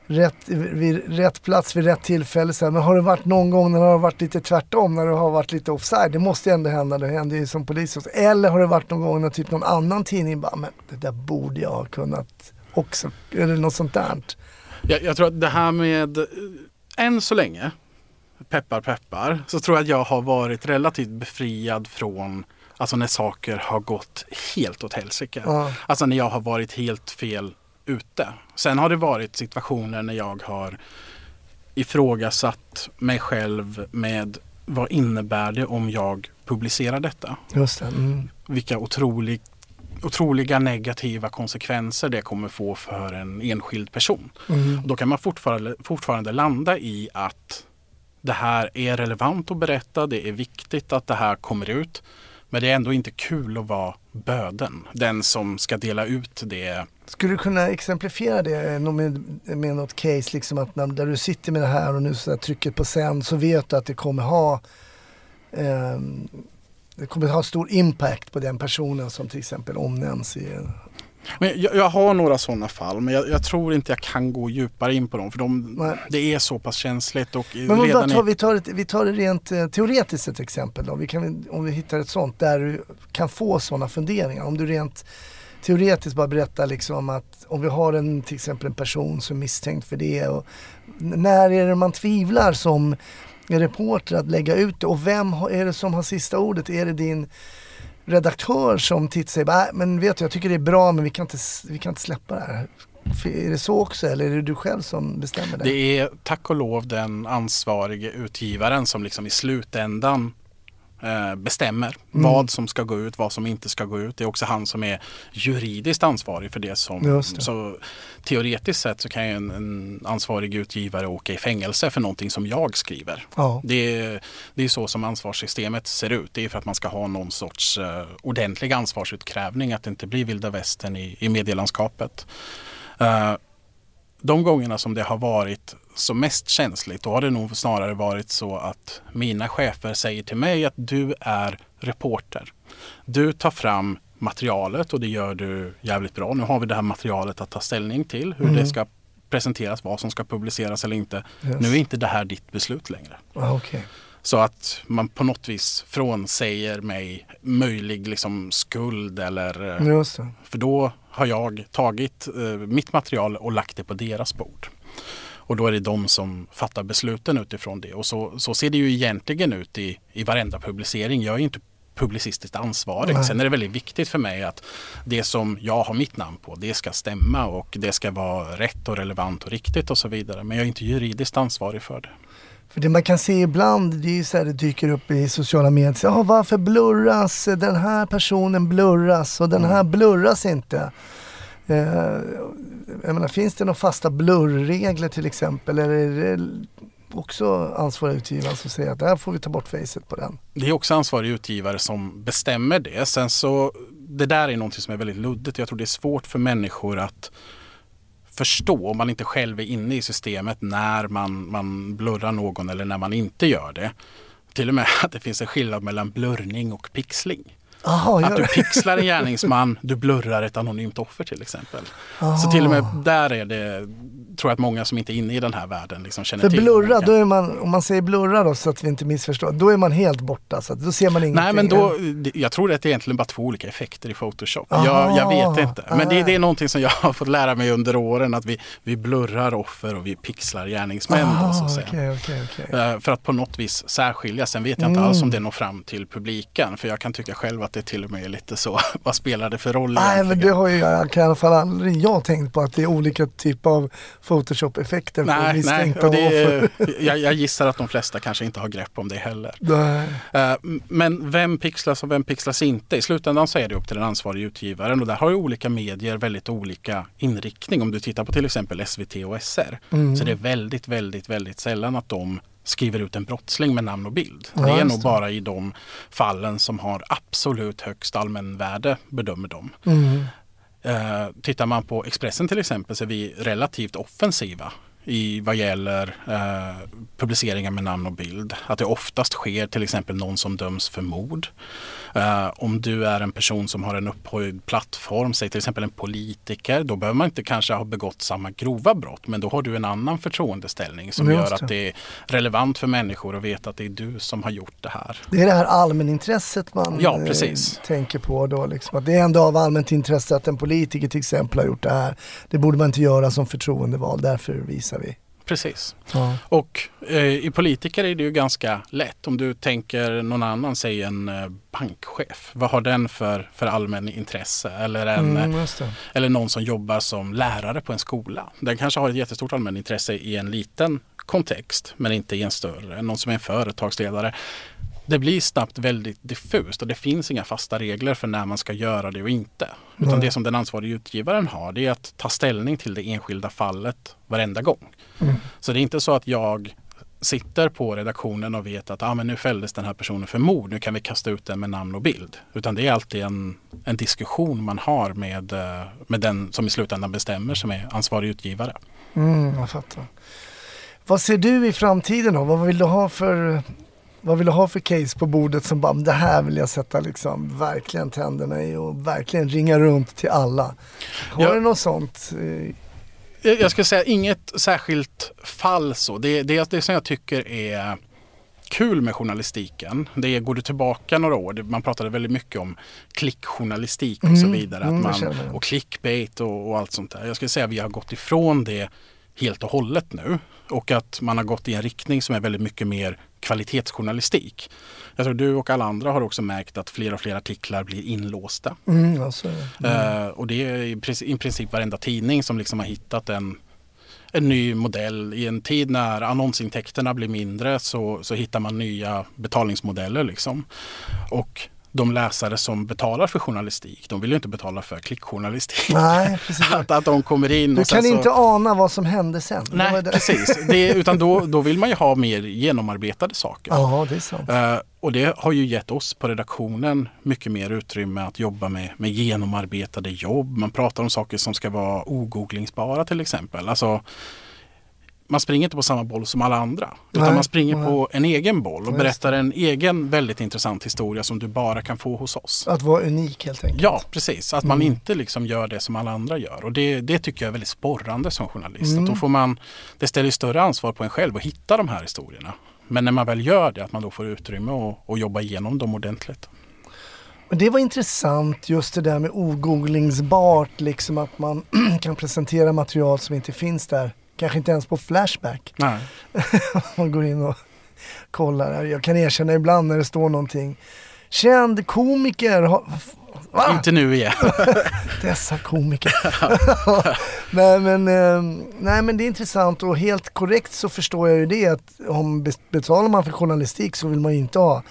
rätt, vid rätt plats vid rätt tillfälle. Så. Men har det varit någon gång när det har varit lite tvärtom, när du har varit lite offside? Det måste ju ändå hända, det händer ju som polis. Eller har det varit någon gång när typ någon annan tidning bara, men det där borde jag ha kunnat också, eller något sånt där. Jag, jag tror att det här med, än så länge, peppar peppar, så tror jag att jag har varit relativt befriad från Alltså när saker har gått helt åt helsike. Ja. Alltså när jag har varit helt fel ute. Sen har det varit situationer när jag har ifrågasatt mig själv med vad innebär det om jag publicerar detta? Just det. Mm. vilka otrolig, otroliga negativa konsekvenser det kommer få för en enskild person. Mm. Och då kan man fortfarande, fortfarande landa i att det här är relevant att berätta, det är viktigt att det här kommer ut. Men det är ändå inte kul att vara böden, den som ska dela ut det. Skulle du kunna exemplifiera det eh, med, med något case, liksom att när, där du sitter med det här och nu så trycker på sänd så vet du att det kommer ha eh, det kommer ha stor impact på den personen som till exempel omnämns i men jag, jag har några sådana fall, men jag, jag tror inte jag kan gå djupare in på dem för de, Nej. det är så pass känsligt. Och Men vad redan tar, vi, tar ett, vi tar det rent eh, teoretiskt ett exempel då. Vi kan, om vi hittar ett sånt där du kan få sådana funderingar. Om du rent teoretiskt bara berättar liksom att om vi har en, till exempel en person som är misstänkt för det. Och när är det man tvivlar som reporter att lägga ut det och vem är det som har sista ordet? Är det din redaktör som tittar sig, "Nej, men vet du jag tycker det är bra men vi kan inte, vi kan inte släppa det här. Är det så också eller är det du själv som bestämmer det? Det är tack och lov den ansvarige utgivaren som liksom i slutändan bestämmer Mm. vad som ska gå ut, vad som inte ska gå ut. Det är också han som är juridiskt ansvarig för det som... Det. Så teoretiskt sett så kan ju en, en ansvarig utgivare åka i fängelse för någonting som jag skriver. Ja. Det är, det är så som ansvarssystemet ser ut. Det är för att man ska ha någon sorts eh, ordentlig ansvarsutkrävning, att det inte blir vilda västern i, i medielandskapet. Eh, de gångerna som det har varit som mest känsligt, då har det nog snarare varit så att mina chefer säger till mig att du är reporter. Du tar fram materialet och det gör du jävligt bra. Nu har vi det här materialet att ta ställning till, hur Mm. det ska presenteras, vad som ska publiceras eller inte. Yes. Nu är inte det här ditt beslut längre. Ja, okej. Så att man på något vis frånsäger mig möjlig liksom skuld eller... eh. För då har jag tagit eh, mitt material och lagt det på deras bord. Och då är det de som fattar besluten utifrån det. Och så, så ser det ju egentligen ut i, i varenda publicering. Jag är inte publicistiskt ansvarig. Nej. Sen är det väldigt viktigt för mig att det som jag har mitt namn på, det ska stämma och det ska vara rätt och relevant och riktigt och så vidare. Men jag är inte juridiskt ansvarig för det. För det man kan se ibland, det är ju så här det dyker upp i sociala medier. "Ja, varför blurras den här personen blurras och den här blurras inte? Eh, jag menar, finns det några fasta blurregler till exempel? Eller är det också ansvarig utgivaren som säger att där får vi ta bort facet på den? Det är också ansvarig utgivare som bestämmer det. Sen så, det där är någonting som är väldigt luddigt. Jag tror det är svårt för människor att förstå om man inte själv är inne i systemet när man, man blurrar någon eller när man inte gör det. Till och med att det finns en skillnad mellan blurrning och pixling. Aha, att du pixlar en gärningsman, du blurrar ett anonymt offer till exempel. Så Aha. till och med där är det, tror jag att många som inte är inne i den här världen liksom känner För till. blurra, olika- då är man, om man säger blurra då så att vi inte missförstår, då är man helt borta. Så att då ser man ingenting. Nej men då, jag tror att det är egentligen bara två olika effekter i Photoshop. Aha. Jag, jag vet inte. Men det, Ah. det är någonting som jag har fått lära mig under åren att vi, vi blurrar offer och vi pixlar gärningsmän. då, så att. Ah, okej, okej. Eh, För att på något vis särskilja. Sen vet jag inte Mm. alls om det når fram till publiken. För jag kan tycka själv att det till och med är lite så. Vad spelar det för roll Nej men det har ju jag kan i alla fall aldrig jag tänkt på att det är olika typer av Photoshop-effekter Nej, nej. misstänkta det, offer. jag, jag gissar att de flesta kanske inte har grepp om det heller. Nej. Eh, Men vem pixlas och vem pixlas inte? I slutändan så är det upp till den ansvariga utgivaren och där har ju olika medier väldigt olika inriktning. Om du tittar på till exempel SVT och SR Mm. så det är väldigt, väldigt, väldigt sällan att de skriver ut en brottsling med namn och bild. Ja, det är nog det. bara i de fallen som har absolut högst allmänvärde bedömer de. Mm. Eh, tittar man på Expressen till exempel så är vi relativt offensiva i vad gäller eh, publiceringar med namn och bild. Att det oftast sker till exempel någon som döms för mord. Eh, om du är en person som har en upphöjd plattform, säg till exempel en politiker, då behöver man inte kanske ha begått samma grova brott, men då har du en annan förtroendeställning som gör att det är relevant för människor att veta att det är du som har gjort det här. Det är det här allmänintresset man Ja, eh, precis. tänker på då. Liksom. Att det är ändå av allmänt intresse att en politiker till exempel har gjort det här. Det borde man inte göra som förtroendevald, därför visar vi. Precis. Ja. Och eh, i politiker är det ju ganska lätt. Om du tänker någon annan, säg en eh, bankchef. Vad har den för, för allmän intresse? Eller, en, Mm, eh, eller någon som jobbar som lärare på en skola. Den kanske har ett jättestort allmän intresse i en liten kontext men inte i en större. Någon som är en företagsledare. Det blir snabbt väldigt diffust och det finns inga fasta regler för när man ska göra det och inte. Utan Nej. det som den ansvariga utgivaren har det är att ta ställning till det enskilda fallet varenda gång. Mm. Så det är inte så att jag sitter på redaktionen och vet att ah, men nu fälldes den här personen för mord, nu kan vi kasta ut den med namn och bild. Utan det är alltid en, en diskussion man har med, eh, med den som i slutändan bestämmer som är ansvarig utgivare. Mm, jag fattar. Vad ser du i framtiden då? Vad vill du ha för, vad vill du ha för case på bordet som bara, det här vill jag sätta liksom verkligen tänderna i och verkligen ringa runt till alla. Har Ja. du något sånt? eh, Jag jag skulle säga inget särskilt fall så. Det, det, det som jag tycker är kul med journalistiken, det är, går du tillbaka några år, man pratade väldigt mycket om klickjournalistik och så Mm, vidare. mm, att det man, jag. och clickbait och, och allt sånt där. Jag skulle säga att vi har gått ifrån det helt och hållet nu. Och att man har gått i en riktning som är väldigt mycket mer kvalitetsjournalistik. Jag tror du och alla andra har också märkt att fler och fler artiklar blir inlåsta. Mm, alltså, mm. Eh, och det är i princip, i princip varenda tidning som liksom har hittat en, en ny modell. I en tid när annonsintäkterna blir mindre så, så hittar man nya betalningsmodeller. Liksom. Och de läsare som betalar för journalistik, de vill ju inte betala för klickjournalistik. Nej, precis. att, att de kommer in Du kan så... inte ana vad som hände sen. Nej, det. precis. Det, utan då, då vill man ju ha mer genomarbetade saker. Ja, det är sant. Eh, och det har ju gett oss på redaktionen mycket mer utrymme att jobba med, med genomarbetade jobb. Man pratar om saker som ska vara ogooglingsbara till exempel. Alltså, man springer inte på samma boll som alla andra. Utan Nej, man springer nej. på en egen boll och berättar en egen väldigt intressant historia som du bara kan få hos oss. Att vara unik helt enkelt. Ja, precis. Att man Mm. inte liksom gör det som alla andra gör. Och det, det tycker jag är väldigt sporrande som journalist. Mm. Att då får man, det ställer större ansvar på en själv att hitta de här historierna. Men när man väl gör det, att man då får utrymme och, och jobba igenom dem ordentligt. Men det var intressant just det där med ogooglingsbart, liksom att man kan presentera material som inte finns där. Kanske inte ens på Flashback. Nej. man går in och kollar. Jag kan erkänna ibland när det står någonting. Känd komiker. Va? Inte nu igen. Dessa komiker. nej, men, eh, nej men det är intressant och helt korrekt så förstår jag ju det att om be- betalar man för journalistik så vill man ju inte ha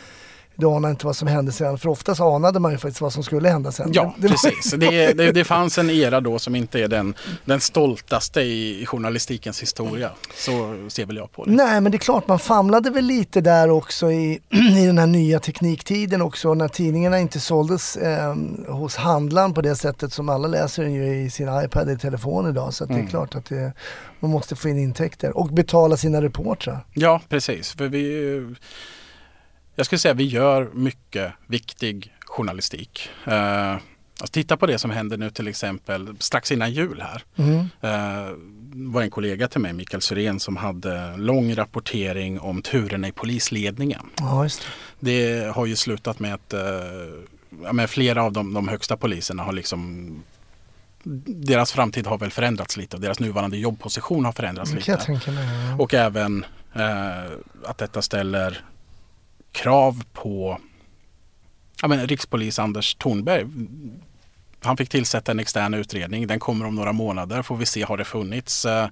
du anar inte vad som hände sen, för oftast anade man ju faktiskt vad som skulle hända sen. Ja, Det var- precis. Det, det, det fanns en era då som inte är den, den stoltaste i, journalistikens historia. Så ser väl jag på det. Nej men det är klart man famlade väl lite där också i, i den här nya tekniktiden också när tidningarna inte såldes eh, hos handlaren på det sättet som alla läser den ju i sin iPad i telefon idag. Så det är Mm. klart att det, man måste få in intäkter och betala sina reportrar. Ja, precis. För vi, jag skulle säga att vi gör mycket viktig journalistik. Eh, alltså titta på det som hände nu till exempel strax innan jul här. Mm. Eh, var en kollega till mig, Mikael Syrén, som hade lång rapportering om turerna i polisledningen. Ja, det. Det har ju slutat med att eh, men flera av de, de högsta poliserna har liksom deras framtid har väl förändrats lite och deras nuvarande jobbposition har förändrats lite. mig. ja. Och även eh, att detta ställer krav på ja, men rikspolis Anders Thornberg. Han fick tillsätta en extern utredning. Den kommer om några månader. Får vi se, har det funnits eh,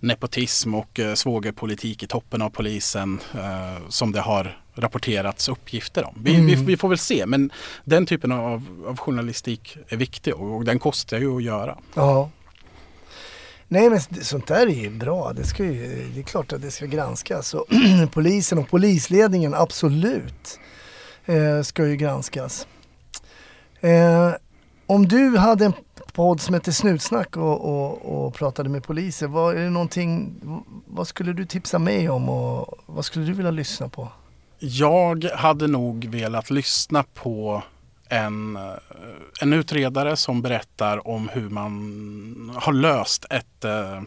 nepotism och eh, svågerpolitik i toppen av polisen eh, som det har rapporterats uppgifter om. Vi, Mm. vi, vi får väl se, men den typen av, av journalistik är viktig och, och den kostar ju att göra. Ja. Nej men sånt där är ju bra. Det, ska ju, det är klart att det ska granskas. Och polisen och polisledningen, absolut, eh, ska ju granskas. Eh, om du hade en podd som hette Snutsnack och, och, och pratade med poliser, vad, är det någonting, vad skulle du tipsa mig om och vad skulle du vilja lyssna på? Jag hade nog velat lyssna på en, eh, en utredare som berättar om hur man har löst ett, eh,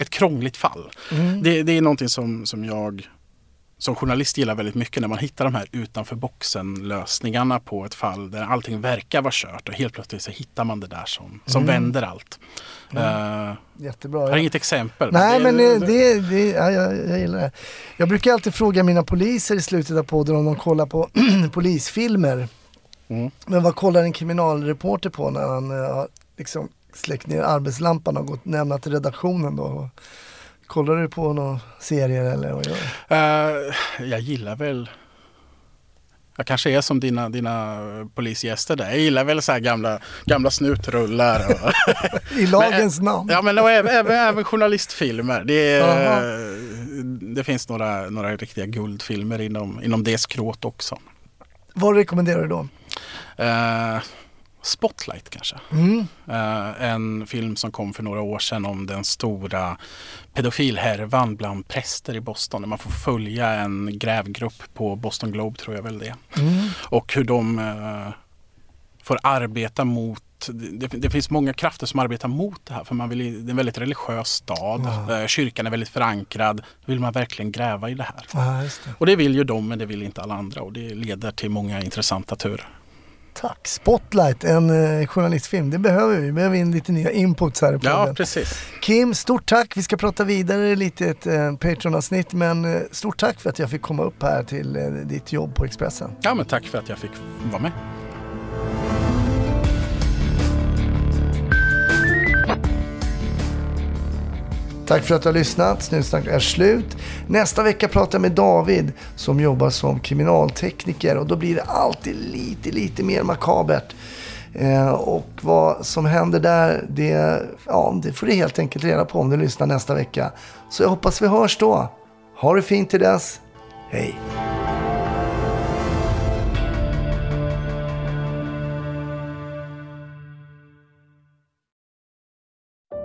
ett krångligt fall. Mm. Det, det är någonting som, som jag som journalist gillar väldigt mycket när man hittar de här utanför boxen lösningarna på ett fall där allting verkar vara kört och helt plötsligt så hittar man det där som, som Mm. vänder allt. Mm. Eh, Jättebra. jag har inget exempel. Nej men det, det- det, det ja, jag, jag gillar det. Jag brukar alltid fråga mina poliser i slutet av podden om de kollar på polisfilmer. Mm. Men vad kollar en kriminalreporter på när han eh, har liksom släckt ner arbetslampan och gått lämnat till redaktionen då? Kollar du på några serier eller vad gör du? Eh, jag gillar väl jag kanske är som dina, dina polisgäster där. Jag gillar väl så här gamla, gamla snutrullar. I lagens namn. ja, men även, även, även journalistfilmer. Det, det finns några, några riktiga guldfilmer inom, inom det skrået också. Vad rekommenderar du då? Eh, Spotlight kanske. Mm. Eh, en film som kom för några år sedan om den stora pedofilhärvan bland präster i Boston. Där man får följa en grävgrupp på Boston Globe tror jag väl det. Mm. Och hur de eh, får arbeta mot det, det finns många krafter som arbetar mot det här för man vill, det är en väldigt religiös stad. Eh, Kyrkan är väldigt förankrad. Vill man verkligen gräva i det här. Ja, det. Och det vill ju de men det vill inte alla andra och det leder till många intressanta turer. Tack. Spotlight, en eh, journalistfilm. Det behöver vi. Vi behöver in lite nya inputs här i podden. Ja, precis. Kim, stort tack. Vi ska prata vidare lite i ett eh, Patreon-avsnitt, men eh, stort tack för att jag fick komma upp här till eh, ditt jobb på Expressen. Ja, men tack för att jag fick vara med. Tack för att du har lyssnat. Snutsnack är slut. Nästa vecka pratar jag med David som jobbar som kriminaltekniker och då blir det alltid lite, lite mer makabert. Eh, och vad som händer där, det, ja, det får du helt enkelt reda på om du lyssnar nästa vecka. Så jag hoppas vi hörs då. Ha det fint till dess. Hej!